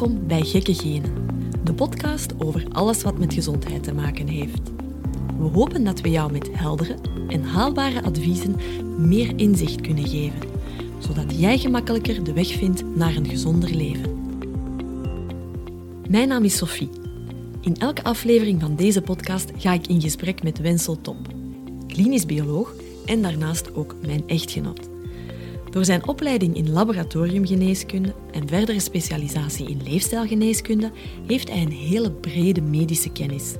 Welkom bij Gekke Genen, de podcast over alles wat met gezondheid te maken heeft. We hopen dat we jou met heldere en haalbare adviezen meer inzicht kunnen geven, zodat jij gemakkelijker de weg vindt naar een gezonder leven. Mijn naam is Sophie. In elke aflevering van deze podcast ga ik in gesprek met Wensel Top, klinisch bioloog en daarnaast ook mijn echtgenoot. Door zijn opleiding in laboratoriumgeneeskunde en verdere specialisatie in leefstijlgeneeskunde heeft hij een hele brede medische kennis.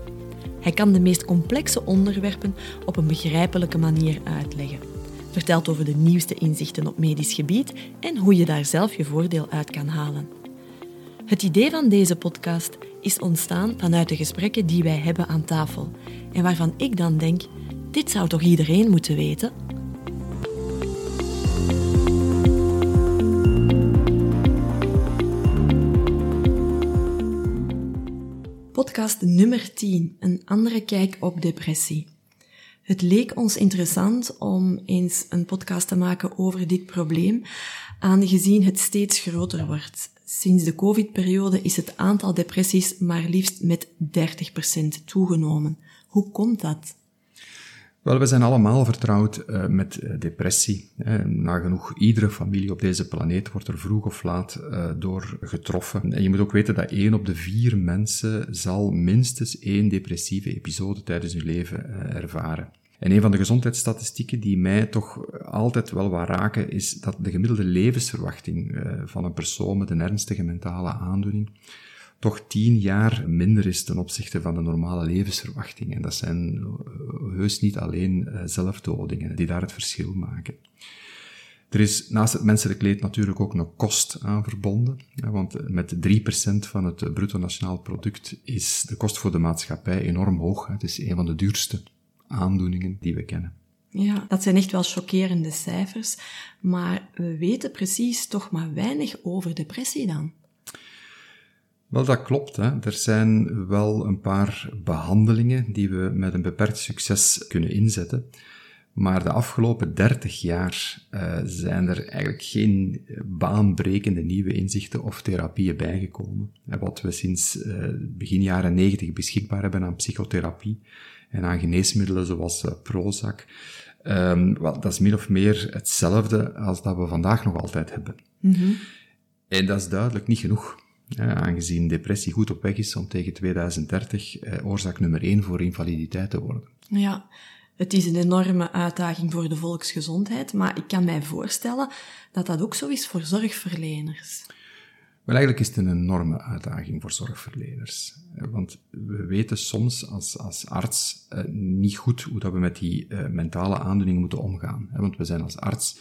Hij kan de meest complexe onderwerpen op een begrijpelijke manier uitleggen. Vertelt over de nieuwste inzichten op medisch gebied en hoe je daar zelf je voordeel uit kan halen. Het idee van deze podcast is ontstaan vanuit de gesprekken die wij hebben aan tafel en waarvan ik dan denk: dit zou toch iedereen moeten weten? Podcast nummer 10, een andere kijk op depressie. Het leek ons interessant om eens een podcast te maken over dit probleem, aangezien het steeds groter wordt. Sinds de COVID-periode is het aantal depressies maar liefst met 30% toegenomen. Hoe komt dat? Wel, we zijn allemaal vertrouwd uh, met uh, depressie. Uh, nagenoeg iedere familie op deze planeet wordt er vroeg of laat eh, door getroffen. En je moet ook weten dat één op de vier mensen zal minstens één depressieve episode tijdens hun leven ervaren. En een van de gezondheidsstatistieken die mij toch altijd wel wat raken, is dat de gemiddelde levensverwachting van een persoon met een ernstige mentale aandoening toch tien jaar minder is ten opzichte van de normale levensverwachting. En dat zijn eh, heus niet alleen eh, zelfdodingen die daar het verschil maken. Er is naast het menselijk leed natuurlijk ook een kost aan verbonden. Want met 3% van het bruto nationaal product is de kost voor de maatschappij enorm hoog. Het is een van de duurste aandoeningen die we kennen. Ja, dat zijn echt wel chockerende cijfers. Maar we weten precies toch maar weinig over depressie dan. Wel, dat klopt. Hè. Er zijn wel een paar behandelingen die we met een beperkt succes kunnen inzetten. Maar de afgelopen 30 jaar uh, zijn er eigenlijk geen baanbrekende nieuwe inzichten of therapieën bijgekomen. Wat we sinds uh, begin jaren 90 beschikbaar hebben aan psychotherapie en aan geneesmiddelen zoals uh, Prozac, um, wel, dat is min of meer hetzelfde als dat we vandaag nog altijd hebben. Mm -hmm. En dat is duidelijk niet genoeg aangezien depressie goed op weg is om tegen 2030 eh, oorzaak nummer één voor invaliditeit te worden. Ja, het is een enorme uitdaging voor de volksgezondheid, maar ik kan mij voorstellen dat dat ook zo is voor zorgverleners. Wel, eigenlijk is het een enorme uitdaging voor zorgverleners. Want we weten soms als, als arts eh, niet goed hoe dat we met die eh, mentale aandoeningen moeten omgaan. Want we zijn als arts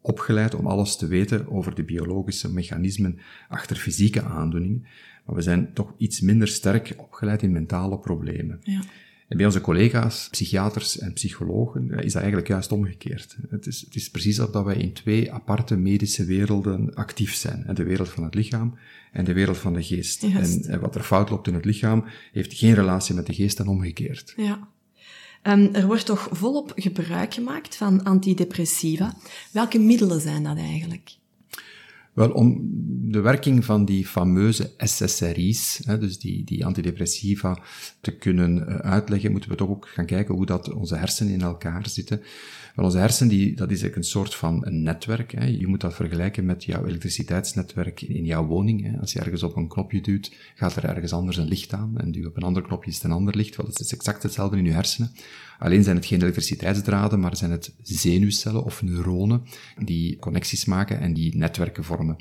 opgeleid om alles te weten over de biologische mechanismen achter fysieke aandoeningen, maar we zijn toch iets minder sterk opgeleid in mentale problemen. Ja. En bij onze collega's, psychiaters en psychologen, is dat eigenlijk juist omgekeerd. Het is, het is precies alsof wij in twee aparte medische werelden actief zijn. De wereld van het lichaam en de wereld van de geest. En wat er fout loopt in het lichaam, heeft geen relatie met de geest en omgekeerd. Ja. Um, er wordt toch volop gebruik gemaakt van antidepressiva. Welke middelen zijn dat eigenlijk? Wel, om de werking van die fameuze SSRI's, hè, dus die, die antidepressiva, te kunnen eh, uitleggen, moeten we toch ook gaan kijken hoe dat onze hersenen in elkaar zitten. Wel, onze hersen, die, dat is eigenlijk een soort van een netwerk. Hè. Je moet dat vergelijken met jouw elektriciteitsnetwerk in jouw woning. Hè. Als je ergens op een knopje duwt, gaat er ergens anders een licht aan. En duw op een ander knopje is het een ander licht. Wel, dat is exact hetzelfde in je hersenen. Alleen zijn het geen elektriciteitsdraden, maar zijn het zenuwcellen of neuronen die connecties maken en die netwerken vormen.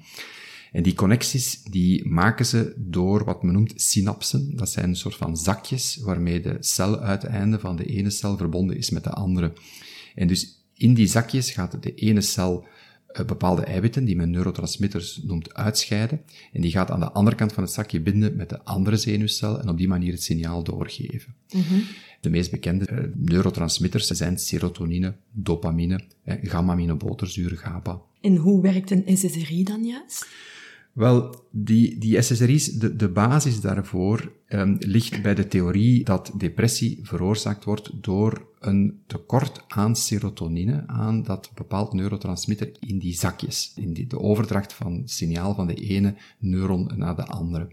En die connecties, die maken ze door wat men noemt synapsen. Dat zijn een soort van zakjes waarmee de celuiteinde van de ene cel verbonden is met de andere. En dus in die zakjes gaat de ene cel eh, bepaalde eiwitten, die men neurotransmitters noemt, uitscheiden. En die gaat aan de andere kant van het zakje binden met de andere zenuwcel en op die manier het signaal doorgeven. Mm -hmm. De meest bekende uh, neurotransmitters zijn serotonine, dopamine, eh, gamma-aminobuterzuur, GABA. En hoe werkt een SSRI dan juist? Wel, die, die SSRI's, de, de basis daarvoor um, ligt bij de theorie dat depressie veroorzaakt wordt door een tekort aan serotonine, aan dat bepaald neurotransmitter in die zakjes, in die, de overdracht van signaal van de ene neuron naar de andere.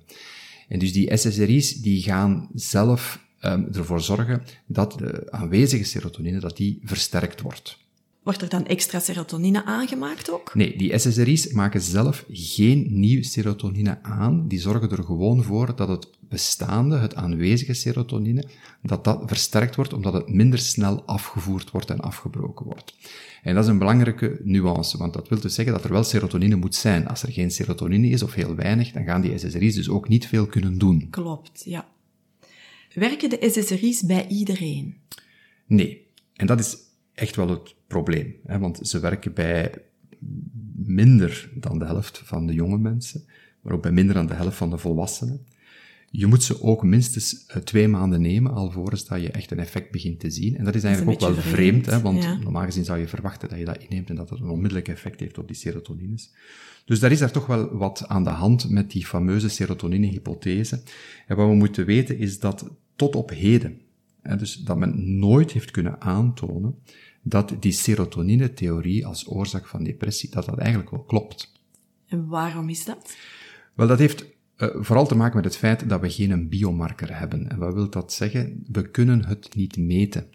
En dus die SSRI's die gaan zelf um, ervoor zorgen dat de aanwezige serotonine dat die versterkt wordt. Wordt er dan extra serotonine aangemaakt ook? Nee, die SSRI's maken zelf geen nieuw serotonine aan. Die zorgen er gewoon voor dat het bestaande, het aanwezige serotonine, dat dat versterkt wordt omdat het minder snel afgevoerd wordt en afgebroken wordt. En dat is een belangrijke nuance, want dat wil dus zeggen dat er wel serotonine moet zijn. Als er geen serotonine is of heel weinig, dan gaan die SSRI's dus ook niet veel kunnen doen. Klopt, ja. Werken de SSRI's bij iedereen? Nee. En dat is echt wel het probleem. Hè? Want ze werken bij minder dan de helft van de jonge mensen, maar ook bij minder dan de helft van de volwassenen. Je moet ze ook minstens eh, twee maanden nemen, alvorens dat je echt een effect begint te zien. En dat is eigenlijk ook wel vreemd, hè, want normaal gezien zou je verwachten dat je dat inneemt en dat het een onmiddellijk effect heeft op die serotonines. Dus daar is daar toch wel wat aan de hand met die fameuze serotonine-hypothese. En wat we moeten weten is dat tot op heden, dus dat men nooit heeft kunnen aantonen dat die serotonine-theorie als oorzaak van depressie, dat dat eigenlijk wel klopt. En waarom is dat? Wel, dat heeft uh, vooral te maken met het feit dat we geen biomarker hebben. En wat wil dat zeggen? We kunnen het niet meten.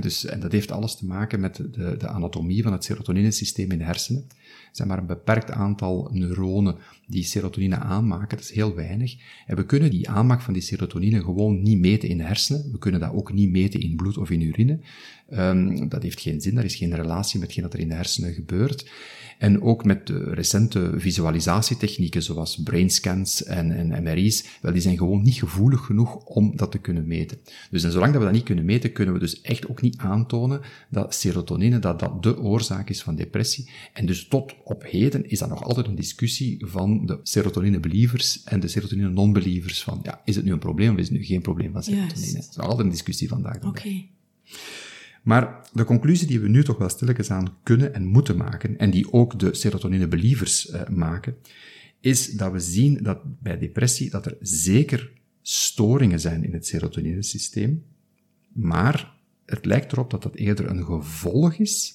dus, en dat heeft alles te maken met de, de anatomie van het serotoninesysteem in de hersenen. Zijn maar een beperkt aantal neuronen die serotonine aanmaken, dat is heel weinig. En we kunnen die aanmaak van die serotonine gewoon niet meten in de hersenen. We kunnen dat ook niet meten in bloed of in urine. Um, dat heeft geen zin, daar is geen relatie met wat er in de hersenen gebeurt. En ook met de recente visualisatietechnieken zoals brainscans en, en MRI's, wel, die zijn gewoon niet gevoelig genoeg om dat te kunnen meten. Dus en zolang dat we dat niet kunnen meten, kunnen we dus echt ook niet aantonen dat serotonine, dat dat de oorzaak is van depressie. En dus tot op heden is dat nog altijd een discussie van de serotonine-believers en de serotonine-non-believers van, ja, is het nu een probleem of is het nu geen probleem van serotonine? Dat is altijd een discussie vandaag. Oké. Okay. Maar de conclusie die we nu toch wel stilletjes aan kunnen en moeten maken, en die ook de serotonine-believers uh, maken, is dat we zien dat bij depressie dat er zeker storingen zijn in het serotoninesysteem, maar het lijkt erop dat dat eerder een gevolg is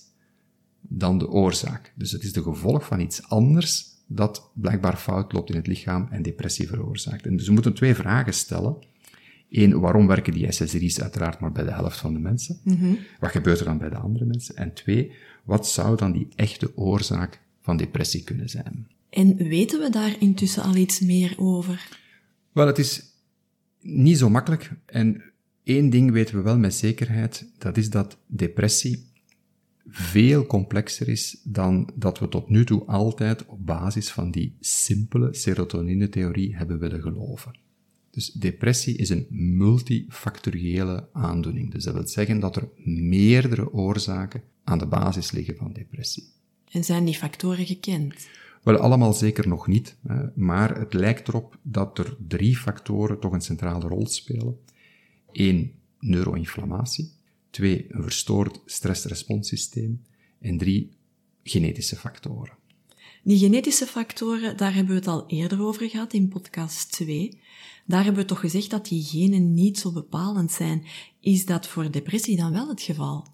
dan de oorzaak. Dus het is de gevolg van iets anders dat blijkbaar fout loopt in het lichaam en depressie veroorzaakt. En dus we moeten twee vragen stellen. Eén, waarom werken die SSRI's uiteraard maar bij de helft van de mensen? Mm Wat gebeurt er dan bij de andere mensen? En twee, wat zou dan die echte oorzaak van depressie kunnen zijn? En weten we daar intussen al iets meer over? Wel, het is niet zo makkelijk. En één ding weten we wel met zekerheid, dat is dat depressie veel complexer is dan dat we tot nu toe altijd op basis van die simpele serotonine-theorie hebben willen geloven. Dus depressie is een multifactoriële aandoening. Dus dat wil zeggen dat er meerdere oorzaken aan de basis liggen van depressie. En zijn die factoren gekend? Wel, allemaal zeker nog niet, maar het lijkt erop dat er drie factoren toch een centrale rol spelen. Eén, neuroinflammatie. Twee, een verstoord stressresponssysteem. En drie, genetische factoren. Die genetische factoren, daar hebben we het al eerder over gehad in podcast 2. Daar hebben we toch gezegd dat die genen niet zo bepalend zijn. Is dat voor depressie dan wel het geval?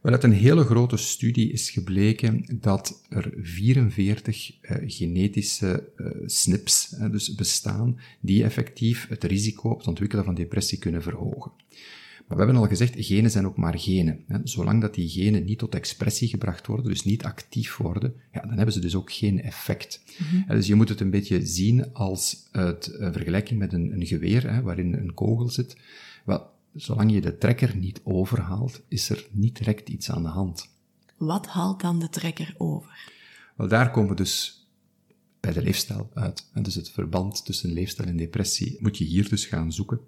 Wel, uit een hele grote studie is gebleken dat er 44 uh, genetische uh, SNPs uh, dus bestaan die effectief het risico op het ontwikkelen van depressie kunnen verhogen. Maar we hebben al gezegd, genen zijn ook maar genen. Zolang dat die genen niet tot expressie gebracht worden, dus niet actief worden, ja, dan hebben ze dus ook geen effect. Mhm. Dus je moet het een beetje zien als het een vergelijking met een, een geweer, hè, waarin een kogel zit. Wel, zolang je de trekker niet overhaalt, is er niet direct iets aan de hand. Wat haalt dan de trekker over? Wel, daar komen we dus bij de leefstijl uit. En dus het verband tussen leefstijl en depressie moet je hier dus gaan zoeken.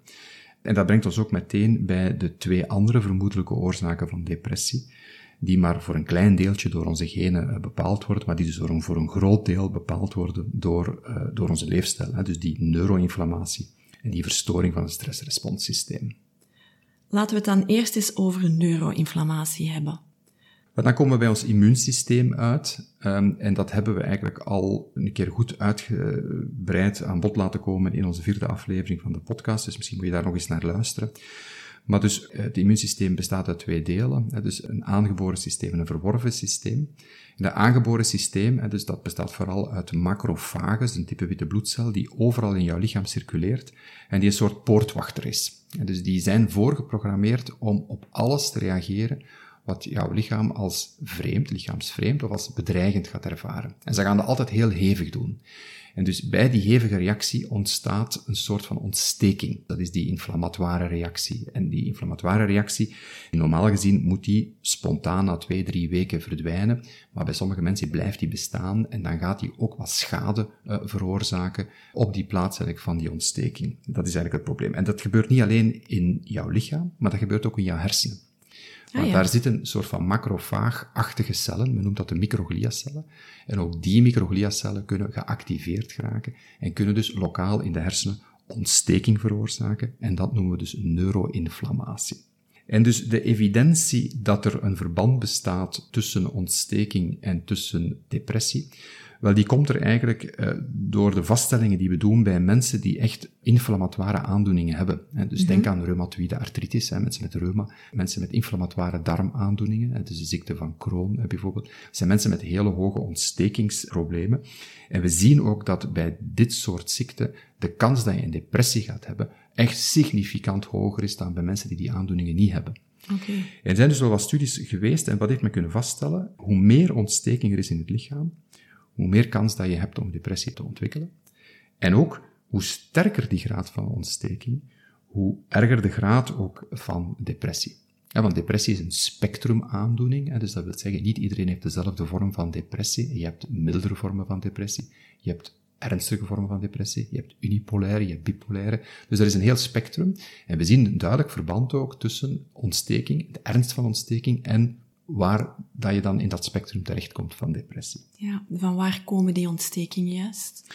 En dat brengt ons ook meteen bij de twee andere vermoedelijke oorzaken van depressie, die maar voor een klein deeltje door onze genen eh, bepaald worden, maar die dus voor een, groot deel bepaald worden door, uh, door onze leefstijl. Hè? Dus die neuroinflammatie en die verstoring van het stressresponssysteem. Laten we het dan eerst eens over neuroinflammatie hebben. Dan komen we bij ons immuunsysteem uit. Um, en dat hebben we eigenlijk al een keer goed uitgebreid aan bod laten komen in onze vierde aflevering van de podcast. Dus misschien moet je daar nog eens naar luisteren. Maar dus het immuunsysteem bestaat uit twee delen. Dus een aangeboren systeem en een verworven systeem. Dat aangeboren systeem, dus dat bestaat vooral uit macrofages, een type witte bloedcel, die overal in jouw lichaam circuleert en die een soort poortwachter is. Dus die zijn voorgeprogrammeerd om op alles te reageren wat jouw lichaam als vreemd, lichaamsvreemd of als bedreigend gaat ervaren. En ze gaan dat altijd heel hevig doen. En dus bij die hevige reactie ontstaat een soort van ontsteking. Dat is die inflammatoire reactie. En die inflammatoire reactie, normaal gezien moet die spontaan na twee, drie weken verdwijnen. Maar bij sommige mensen blijft die bestaan en dan gaat die ook wat schade uh, veroorzaken op die plaats van die ontsteking. Dat is eigenlijk het probleem. En dat gebeurt niet alleen in jouw lichaam, maar dat gebeurt ook in jouw hersenen. Want ah, daar zitten een soort van macrofaagachtige cellen, men noemt dat de microgliacellen. En ook die microgliacellen kunnen geactiveerd geraken en kunnen dus lokaal in de hersenen ontsteking veroorzaken. En dat noemen we dus neuroinflammatie. En dus de evidentie dat er een verband bestaat tussen ontsteking en tussen depressie, wel, die komt er eigenlijk uh, door de vaststellingen die we doen bij mensen die echt inflammatoire aandoeningen hebben. Hè. Dus denk mhm. aan reumatoïde artritis, hè, mensen met reuma, mensen met inflammatoire darmaandoeningen, hè, dus de ziekte van Crohn bijvoorbeeld. Dat zijn mensen met hele hoge ontstekingsproblemen. En we zien ook dat bij dit soort ziekten de kans dat je een depressie gaat hebben echt significant hoger is dan bij mensen die die aandoeningen niet hebben. Okay. Er zijn dus wel wat studies geweest en wat heeft men kunnen vaststellen? Hoe meer ontsteking er is in het lichaam, hoe meer kans dat je hebt om depressie te ontwikkelen. En ook, hoe sterker die graad van ontsteking, hoe erger de graad ook van depressie. Ja, want depressie is een spectrumaandoening, dus dat wil zeggen, niet iedereen heeft dezelfde vorm van depressie. Je hebt mildere vormen van depressie, je hebt ernstige vormen van depressie, je hebt unipolaire, je hebt bipolaire. Dus er is een heel spectrum. En we zien een duidelijk verband ook tussen ontsteking, de ernst van ontsteking en waar dat je dan in dat spectrum terechtkomt van depressie. Ja, van waar komen die ontstekingen juist?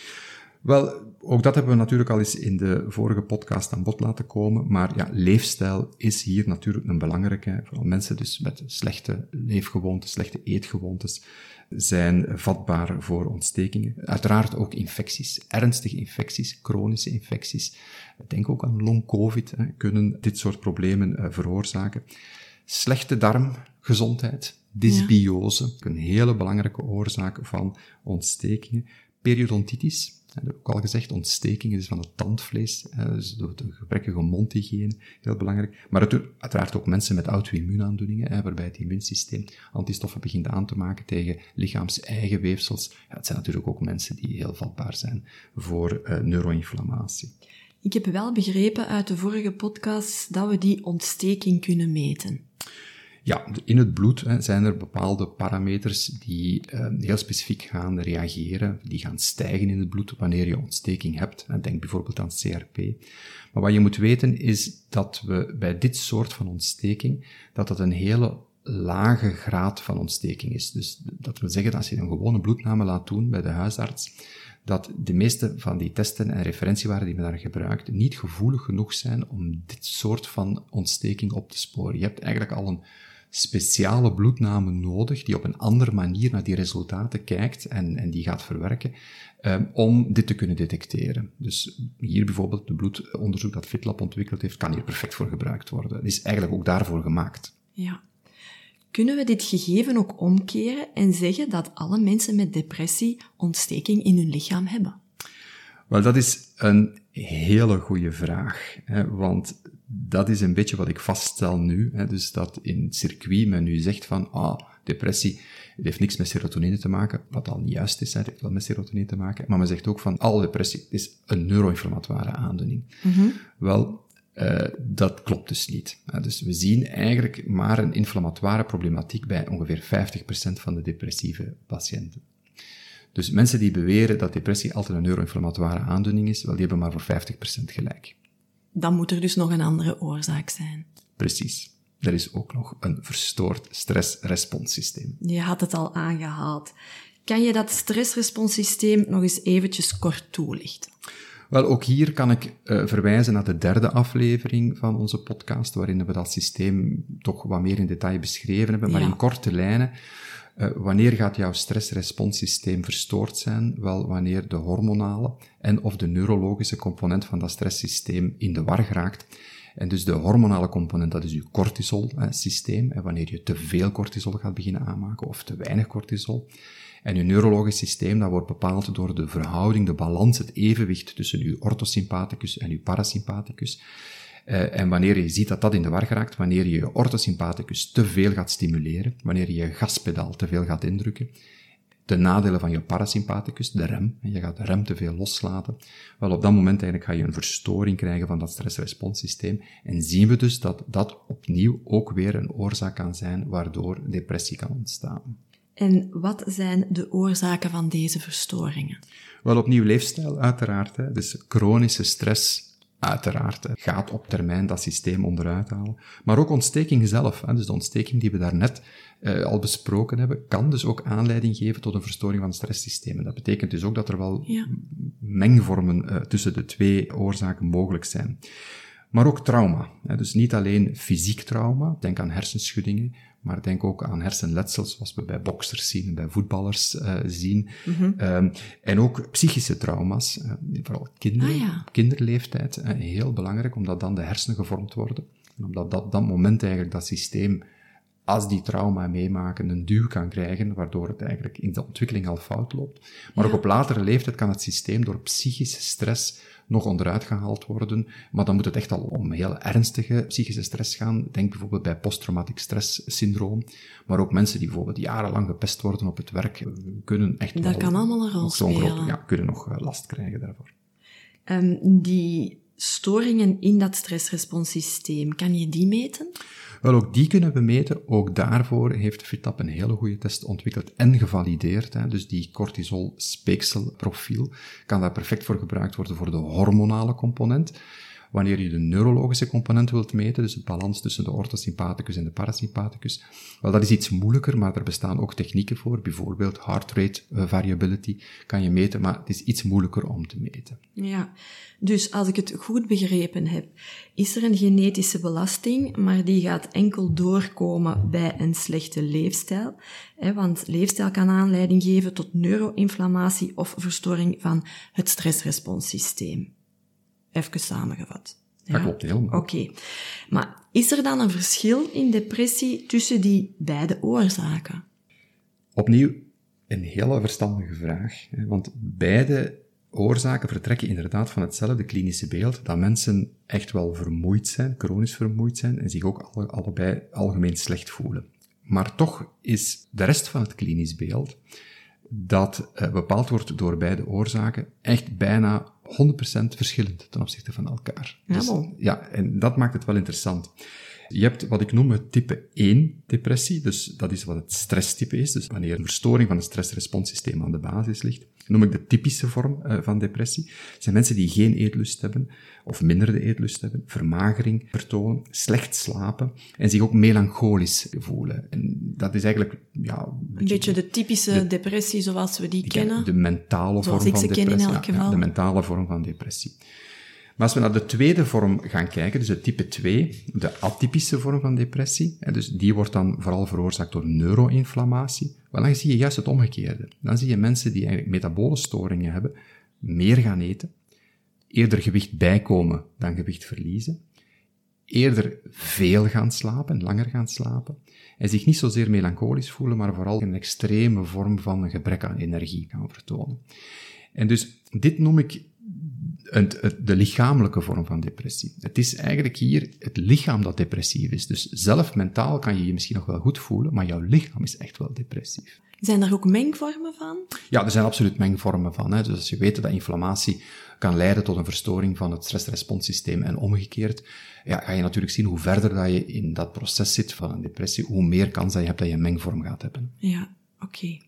Wel, ook dat hebben we natuurlijk al eens in de vorige podcast aan bod laten komen, maar ja, leefstijl is hier natuurlijk een belangrijke. Vooral mensen dus met slechte leefgewoontes, slechte eetgewoontes, zijn vatbaar voor ontstekingen. Uiteraard ook infecties, ernstige infecties, chronische infecties. Denk ook aan long-covid, kunnen dit soort problemen uh, veroorzaken. Slechte darm, gezondheid, dysbiose, een hele belangrijke oorzaak van ontstekingen. Periodontitis, dat heb ik ook al gezegd, ontstekingen dus van het tandvlees, dus de gebrekkige mondhygiëne, heel belangrijk. Maar uiteraard ook mensen met auto-immuunaandoeningen, waarbij het immuunsysteem antistoffen begint aan te maken tegen lichaams-eigen weefsels. Ja, het zijn natuurlijk ook mensen die heel vatbaar zijn voor uh, neuroinflammatie. Ik heb wel begrepen uit de vorige podcast dat we die ontsteking kunnen meten. Ja, in het bloed hè, zijn er bepaalde parameters die uh, heel specifiek gaan reageren, die gaan stijgen in het bloed wanneer je ontsteking hebt. En denk bijvoorbeeld aan CRP. Maar wat je moet weten is dat we bij dit soort van ontsteking, dat dat een hele lage graad van ontsteking is. Dus dat wil zeggen als je een gewone bloedname laat doen bij de huisarts, dat de meeste van die testen en referentiewaarden die men daar gebruikt niet gevoelig genoeg zijn om dit soort van ontsteking op te sporen. Je hebt eigenlijk al een speciale bloedname nodig die op een andere manier naar die resultaten kijkt en, en die gaat verwerken um, om dit te kunnen detecteren. Dus hier bijvoorbeeld de bloedonderzoek dat FitLab ontwikkeld heeft, kan hier perfect voor gebruikt worden. Het is eigenlijk ook daarvoor gemaakt. Ja. Kunnen we dit gegeven ook omkeren en zeggen dat alle mensen met depressie ontsteking in hun lichaam hebben? Wel, dat is een hele goede vraag. Hè, want dat is een beetje wat ik vaststel nu. Hè, dus dat in het circuit men nu zegt van, ah, depressie, het heeft niks met serotonine te maken, wat al niet juist is, het heeft wel met serotonine te maken, maar men zegt ook van, alle depressie is een neuroinflammatoire aandoening. Mm Wel, uh, dat klopt dus niet. Uh, dus we zien eigenlijk maar een inflammatoire problematiek bij ongeveer 50% van de depressieve patiënten. Dus mensen die beweren dat depressie altijd een neuroinflammatoire aandoening is, wel, die hebben maar voor 50% gelijk dan moet er dus nog een andere oorzaak zijn. Precies. Er is ook nog een verstoord stressresponssysteem. Je had het al aangehaald. Kan je dat stressresponssysteem nog eens eventjes kort toelichten? Wel, ook hier kan ik uh, verwijzen naar de derde aflevering van onze podcast, waarin we dat systeem toch wat meer in detail beschreven hebben, maar in korte lijnen. Uh, wanneer gaat jouw stressresponssysteem verstoord zijn? Wel, wanneer de hormonale en of de neurologische component van dat stresssysteem in de war geraakt. En dus de hormonale component, dat is je cortisol-systeem. En wanneer je te veel cortisol gaat beginnen aanmaken of te weinig cortisol. En je neurologisch systeem, dat wordt bepaald door de verhouding, de balans, het evenwicht tussen je orthosympathicus en je parasympathicus. Uh, en wanneer je ziet dat dat in de war geraakt, wanneer je je orthosympathicus te veel gaat stimuleren, wanneer je je gaspedaal te veel gaat indrukken, de nadelen van je parasympathicus, de rem, en je gaat de rem te veel loslaten, wel op dat moment eigenlijk ga je een verstoring krijgen van dat stressresponssysteem en zien we dus dat dat opnieuw ook weer een oorzaak kan zijn waardoor depressie kan ontstaan. En wat zijn de oorzaken van deze verstoringen? Wel opnieuw leefstijl, uiteraard. Hè. Dus chronische stress, uiteraard, gaat op termijn dat systeem onderuit halen. Maar ook ontsteking zelf. Hè. Dus de ontsteking die we daarnet uh, al besproken hebben, kan dus ook aanleiding geven tot een verstoring van het stresssysteem. Dat betekent dus ook dat er wel ja. mengvormen uh, tussen de twee oorzaken mogelijk zijn. Maar ook trauma. Hè. Dus niet alleen fysiek trauma, denk aan hersenschuddingen, maar denk ook aan hersenletsels, zoals we bij boksers zien en bij voetballers uh, zien. Mm -hmm. um, en ook psychische trauma's, uh, vooral kinderen, ah, ja. kinderleeftijd, uh, heel belangrijk, omdat dan de hersenen gevormd worden. En omdat dat, dat moment eigenlijk dat systeem, als die trauma meemaken, een duw kan krijgen, waardoor het eigenlijk in de ontwikkeling al fout loopt. Maar ja. ook op latere leeftijd kan het systeem door psychische stress nog onderuit gehaald worden. Maar dan moet het echt al om heel ernstige psychische stress gaan. Denk bijvoorbeeld bij posttraumatic stress syndroom. Maar ook mensen die bijvoorbeeld jarenlang gepest worden op het werk, kunnen echt Dat kan allemaal een rol spelen. Groot, ja, kunnen nog eh, last krijgen daarvoor. Um, die storingen in dat stressresponssysteem, kan je die meten? Wel, ook die kunnen we meten. Ook daarvoor heeft FITAP een hele goede test ontwikkeld en gevalideerd. Hè. Dus die cortisol-speekselprofiel kan daar perfect voor gebruikt worden voor de hormonale component. Wanneer je de neurologische component wilt meten, dus het balans tussen de orthosympathicus en de parasympathicus, wel, dat is iets moeilijker, maar er bestaan ook technieken voor. Bijvoorbeeld heart rate eh, variability kan je meten, maar het is iets moeilijker om te meten. Ja, dus als ik het goed begrepen heb, is er een genetische belasting, maar die gaat enkel doorkomen bij een slechte leefstijl. Hè, want leefstijl kan aanleiding geven tot neuroinflammatie of verstoring van het stressresponssysteem. Even samengevat. Ja? Dat klopt helemaal. Oké. Maar is er dan een verschil in depressie tussen die beide oorzaken? Opnieuw een hele verstandige vraag. Want beide oorzaken vertrekken inderdaad van hetzelfde klinische beeld, dat mensen echt wel vermoeid zijn, chronisch vermoeid zijn en zich ook alle, allebei algemeen slecht voelen. Maar toch is de rest van het klinisch beeld, dat uh, bepaald wordt door beide oorzaken, echt bijna 100% verschillend ten opzichte van elkaar. Ja, dus, ja, en dat maakt het wel interessant. Je hebt wat ik noem het type 1 depressie, dus dat is wat het stresstype is, dus wanneer een verstoring van het stressresponssysteem aan de basis ligt noem ik de typische vorm uh, van depressie. Het zijn mensen die geen eetlust hebben, of minder de eetlust hebben, vermagering vertonen, slecht slapen en zich ook melancholisch voelen. En dat is eigenlijk, ja... Een beetje, beetje de typische de, depressie zoals we die, die kennen. De mentale vorm van depressie. in elk geval. Ja, de mentale vorm van depressie. Maar als we naar de tweede vorm gaan kijken, dus het type 2, de atypische vorm van depressie, dus die wordt dan vooral veroorzaakt door neuroinflammatie, wel dan zie je juist het omgekeerde. Dan zie je mensen die eigenlijk metabole storingen hebben, meer gaan eten, eerder gewicht bijkomen dan gewicht verliezen, eerder veel gaan slapen, langer gaan slapen, en zich niet zozeer melancholisch voelen, maar vooral een extreme vorm van een gebrek aan energie gaan vertonen. En dus dit noem ik de lichamelijke vorm van depressie. Het is eigenlijk hier het lichaam dat depressief is. Dus zelf mentaal kan je je misschien nog wel goed voelen, maar jouw lichaam is echt wel depressief. Zijn er ook mengvormen van? Ja, er zijn absoluut mengvormen van. Hè. Dus als je weet dat inflammatie kan leiden tot een verstoring van het stressresponssysteem en omgekeerd, ja, ga je natuurlijk zien hoe verder dat je in dat proces zit van een depressie, hoe meer kans dat je hebt dat je een mengvorm gaat hebben. Ja, oké.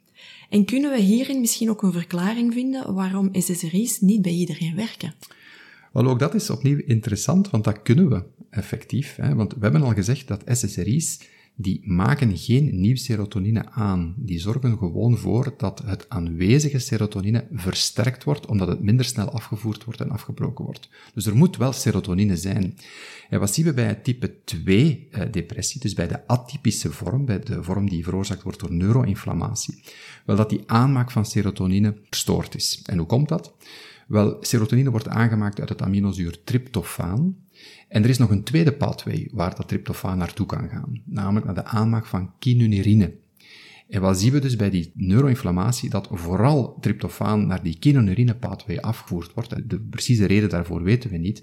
En kunnen we hierin misschien ook een verklaring vinden waarom SSRI's niet bij iedereen werken? Wel, ook dat is opnieuw interessant, want dat kunnen we effectief. Hè? Want we hebben al gezegd dat SSRI's die maken geen nieuw serotonine aan. Die zorgen gewoon voor dat het aanwezige serotonine versterkt wordt, omdat het minder snel afgevoerd wordt en afgebroken wordt. Dus er moet wel serotonine zijn. En wat zien we bij type 2 eh, depressie, dus bij de atypische vorm, bij de vorm die veroorzaakt wordt door neuroinflammatie? Wel dat die aanmaak van serotonine verstoord is. En hoe komt dat? Wel, serotonine wordt aangemaakt uit het aminozuur tryptofaan. En er is nog een tweede pathway waar dat tryptofaan naartoe kan gaan, namelijk naar de aanmaak van quinonirine. En wat zien we dus bij die neuroinflammatie? Dat vooral tryptofaan naar die quinonirine pathway afgevoerd wordt. De precieze reden daarvoor weten we niet,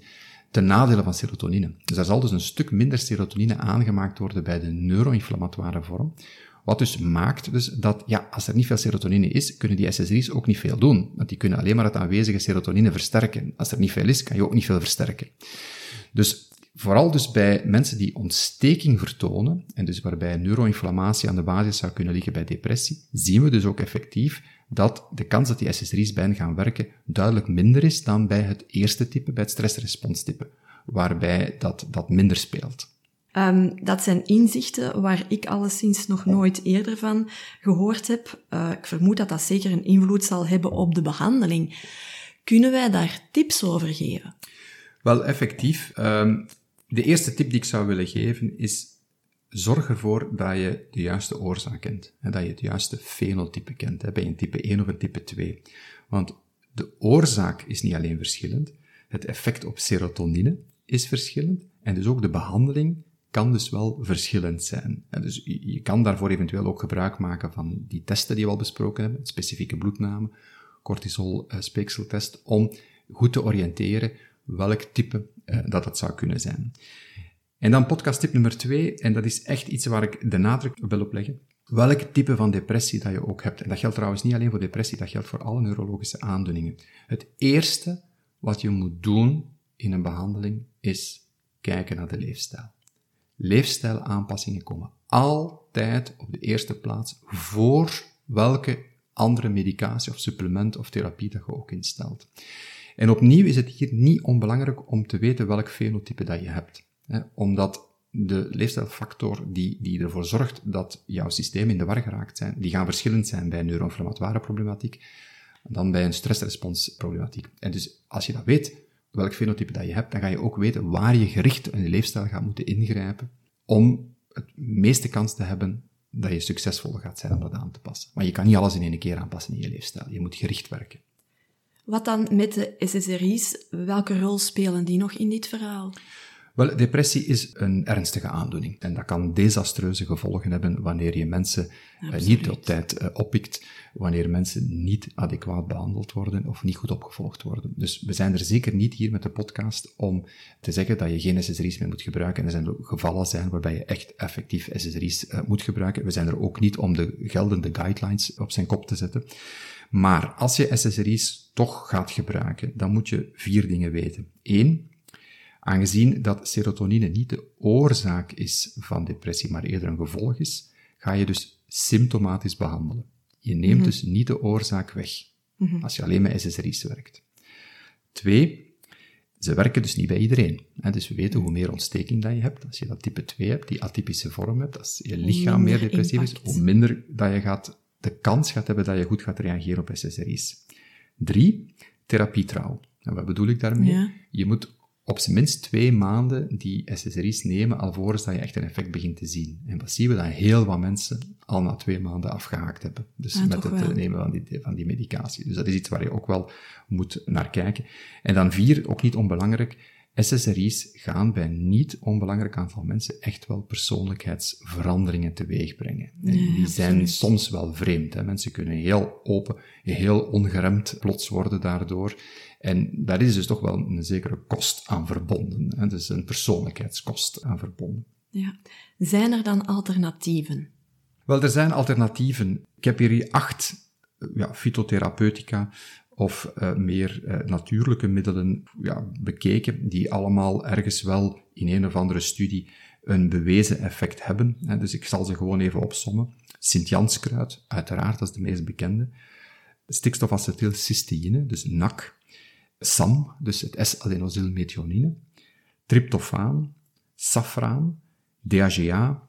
ten nadele van serotonine. Dus er zal dus een stuk minder serotonine aangemaakt worden bij de neuroinflammatoire vorm, wat dus maakt dus dat, ja, als er niet veel serotonine is, kunnen die SSRI's ook niet veel doen. Want die kunnen alleen maar het aanwezige serotonine versterken. Als er niet veel is, kan je ook niet veel versterken. Dus vooral dus bij mensen die ontsteking vertonen, en dus waarbij neuroinflammatie aan de basis zou kunnen liggen bij depressie, zien we dus ook effectief dat de kans dat die SSRI's bij hen gaan werken duidelijk minder is dan bij het eerste type, bij het stressresponstype, waarbij dat, dat minder speelt. Um, dat zijn inzichten waar ik alleszins nog nooit eerder van gehoord heb. Uh, ik vermoed dat dat zeker een invloed zal hebben op de behandeling. Kunnen wij daar tips over geven? Wel, effectief. Um, de eerste tip die ik zou willen geven is zorg ervoor dat je de juiste oorzaak kent. En dat je het juiste fenotype kent, hè, bij een type 1 of een type 2. Want de oorzaak is niet alleen verschillend, het effect op serotonine is verschillend, en dus ook de behandeling kan dus wel verschillend zijn. Dus je kan daarvoor eventueel ook gebruik maken van die testen die we al besproken hebben, specifieke bloedname, cortisol-speekseltest, om goed te oriënteren welk type uh, dat zou kunnen zijn. En dan podcast tip nummer twee, en dat is echt iets waar ik de nadruk wil op leggen. Welk type van depressie dat je ook hebt. En dat geldt trouwens niet alleen voor depressie, dat geldt voor alle neurologische aandoeningen. Het eerste wat je moet doen in een behandeling is kijken naar de leefstijl. Leefstijlaanpassingen komen altijd op de eerste plaats voor welke andere medicatie of supplement of therapie dat je ook instelt. En opnieuw is het hier niet onbelangrijk om te weten welk fenotype dat je hebt. Hè, omdat de leefstijlfactor die, die ervoor zorgt dat jouw systeem in de war geraakt zijn, die gaan verschillend zijn bij neuroinflammatoire problematiek dan bij een stressresponsproblematiek. En dus als je dat weet, welk fenotype dat je hebt, dan ga je ook weten waar je gericht in je leefstijl gaat moeten ingrijpen om het meeste kans te hebben dat je succesvol gaat zijn om dat aan te passen. Maar je kan niet alles in één keer aanpassen in je leefstijl. Je moet gericht werken. Wat dan met de SSRI's? Welke rol spelen die nog in dit verhaal? Wel, depressie is een ernstige aandoening en dat kan desastreuze gevolgen hebben wanneer je mensen uh, niet op tijd uh, oppikt, wanneer mensen niet adequaat behandeld worden of niet goed opgevolgd worden. Dus we zijn er zeker niet hier met de podcast om te zeggen dat je geen SSRI's meer moet gebruiken. En er zijn gevallen zijn waarbij je echt effectief SSRI's uh, moet gebruiken. We zijn er ook niet om de geldende guidelines op zijn kop te zetten. Maar als je SSRI's toch gaat gebruiken, dan moet je vier dingen weten. Eén, Aangezien dat serotonine niet de oorzaak is van depressie, maar eerder een gevolg is, ga je dus symptomatisch behandelen. Je neemt mhm. dus niet de oorzaak weg, mhm. als je alleen met SSRI's werkt. Twee, ze werken dus niet bij iedereen. Dus we weten hoe meer ontsteking dat je hebt, als je dat type 2 hebt, die atypische vorm hebt, als je lichaam meer depressief is, hoe minder dat je gaat, de kans gaat hebben dat je goed gaat reageren op SSRI's. Drie, therapietrouw. En wat bedoel ik daarmee? Je moet op zijn minst twee maanden die SSRI's nemen alvorens dat je echt een effect begint te zien. En wat zien we? Dat heel wat mensen al na twee maanden afgehaakt hebben. Dus ah, met het wel. nemen van die, van die medicatie. Dus dat is iets waar je ook wel moet naar kijken. En dan vier, ook niet onbelangrijk, SSRI's gaan bij niet onbelangrijk aantal mensen echt wel persoonlijkheidsveranderingen teweeg brengen. die zijn soms wel vreemd. Hè. Mensen kunnen heel open, heel ongeremd plots worden daardoor. En daar is dus toch wel een zekere kost aan verbonden. Hè? Dus een persoonlijkheidskost aan verbonden. Ja. Zijn er dan alternatieven? Wel, er zijn alternatieven. Ik heb hier acht ja, fytotherapeutica of uh, meer uh, natuurlijke middelen ja, bekeken, die allemaal ergens wel in een of andere studie een bewezen effect hebben. Hè? Dus ik zal ze gewoon even opsommen. Sint-Janskruid, uiteraard, dat is de meest bekende. Stikstofacetylcysteïne, dus NAC, SAM, dus het S-adenosylmethionine, tryptofaan, safraan, DHA,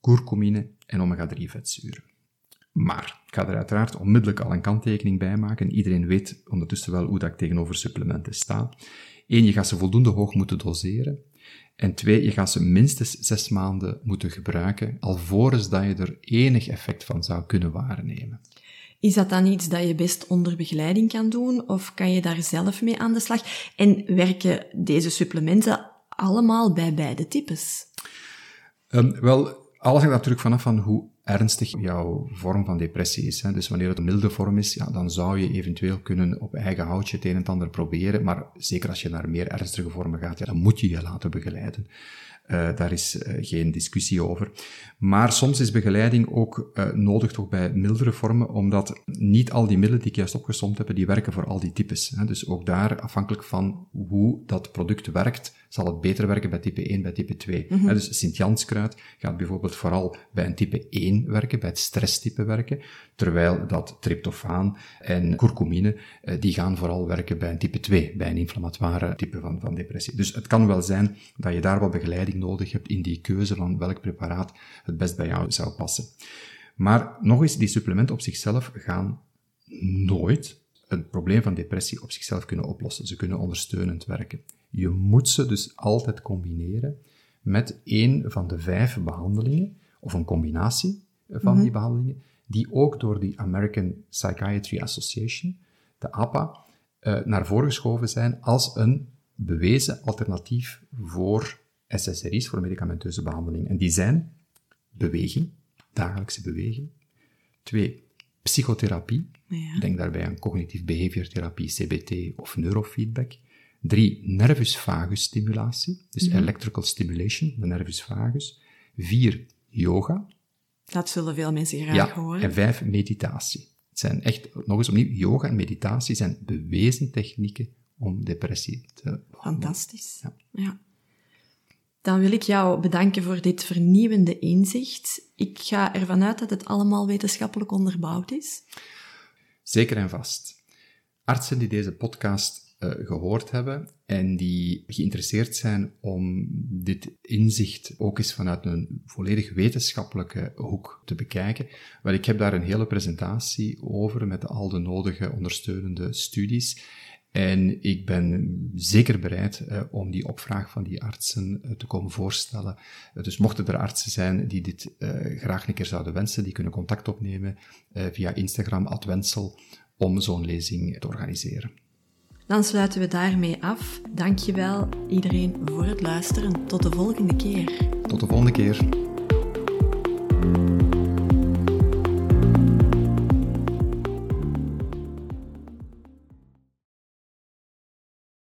kurkumine en omega-3 vetzuren. Maar ik ga er uiteraard onmiddellijk al een kanttekening bij maken. Iedereen weet ondertussen wel hoe dat ik tegenover supplementen sta. Eén, je gaat ze voldoende hoog moeten doseren. En twee, je gaat ze minstens zes maanden moeten gebruiken, alvorens dat je er enig effect van zou kunnen waarnemen. Is dat dan iets dat je best onder begeleiding kan doen, of kan je daar zelf mee aan de slag? En werken deze supplementen allemaal bij beide types? Um, wel, alles hangt natuurlijk vanaf van hoe ernstig jouw vorm van depressie is. Hè. Dus wanneer het een milde vorm is, ja, dan zou je eventueel kunnen op eigen houtje het een en ander proberen. Maar zeker als je naar meer ernstige vormen gaat, ja, dan moet je je laten begeleiden. Uh, daar is uh, geen discussie over. Maar soms is begeleiding ook uh, nodig toch bij mildere vormen, omdat niet al die middelen die ik juist opgesomd heb, die werken voor al die types. Hè. Dus ook daar, afhankelijk van hoe dat product werkt, zal het beter werken bij type 1, bij type 2. Mm -hmm. Dus Sint-Janskruid gaat bijvoorbeeld vooral bij een type 1 werken, bij het stresstype werken, terwijl dat tryptofaan en curcumine, die gaan vooral werken bij een type 2, bij een inflammatoire type van, van depressie. Dus het kan wel zijn dat je daar wat begeleiding nodig hebt in die keuze van welk preparaat het best bij jou zou passen. Maar nog eens, die supplementen op zichzelf gaan nooit het probleem van depressie op zichzelf kunnen oplossen. Ze kunnen ondersteunend werken. Je moet ze dus altijd combineren met een van de vijf behandelingen, of een combinatie van mm -hmm. die behandelingen, die ook door de American Psychiatry Association, de APA, uh, naar voren geschoven zijn als een bewezen alternatief voor SSRI's, voor medicamenteuze behandeling. En die zijn beweging, dagelijkse beweging. Twee, psychotherapie. Ja. Denk daarbij aan cognitief behaviortherapie, CBT of neurofeedback. Drie, nervus vagus stimulatie, dus mm -hmm. electrical stimulation, de nervus vagus. Vier, yoga. Dat zullen veel mensen graag ja, horen. En vijf, meditatie. Het zijn echt, nog eens opnieuw, yoga en meditatie zijn bewezen technieken om depressie te Fantastisch. Ja. ja. Dan wil ik jou bedanken voor dit vernieuwende inzicht. Ik ga ervan uit dat het allemaal wetenschappelijk onderbouwd is. Zeker en vast. Artsen die deze podcast uh, gehoord hebben en die geïnteresseerd zijn om dit inzicht ook eens vanuit een volledig wetenschappelijke hoek te bekijken. Wel, ik heb daar een hele presentatie over met al de nodige ondersteunende studies. En ik ben zeker bereid uh, om die opvraag van die artsen uh, te komen voorstellen. Uh, dus mochten er artsen zijn die dit graag een keer zouden wensen, die kunnen contact opnemen via Instagram, Adwensel, om zo'n lezing te organiseren. Dan sluiten we daarmee af. Dankjewel iedereen voor het luisteren. Tot de volgende keer. Tot de volgende keer.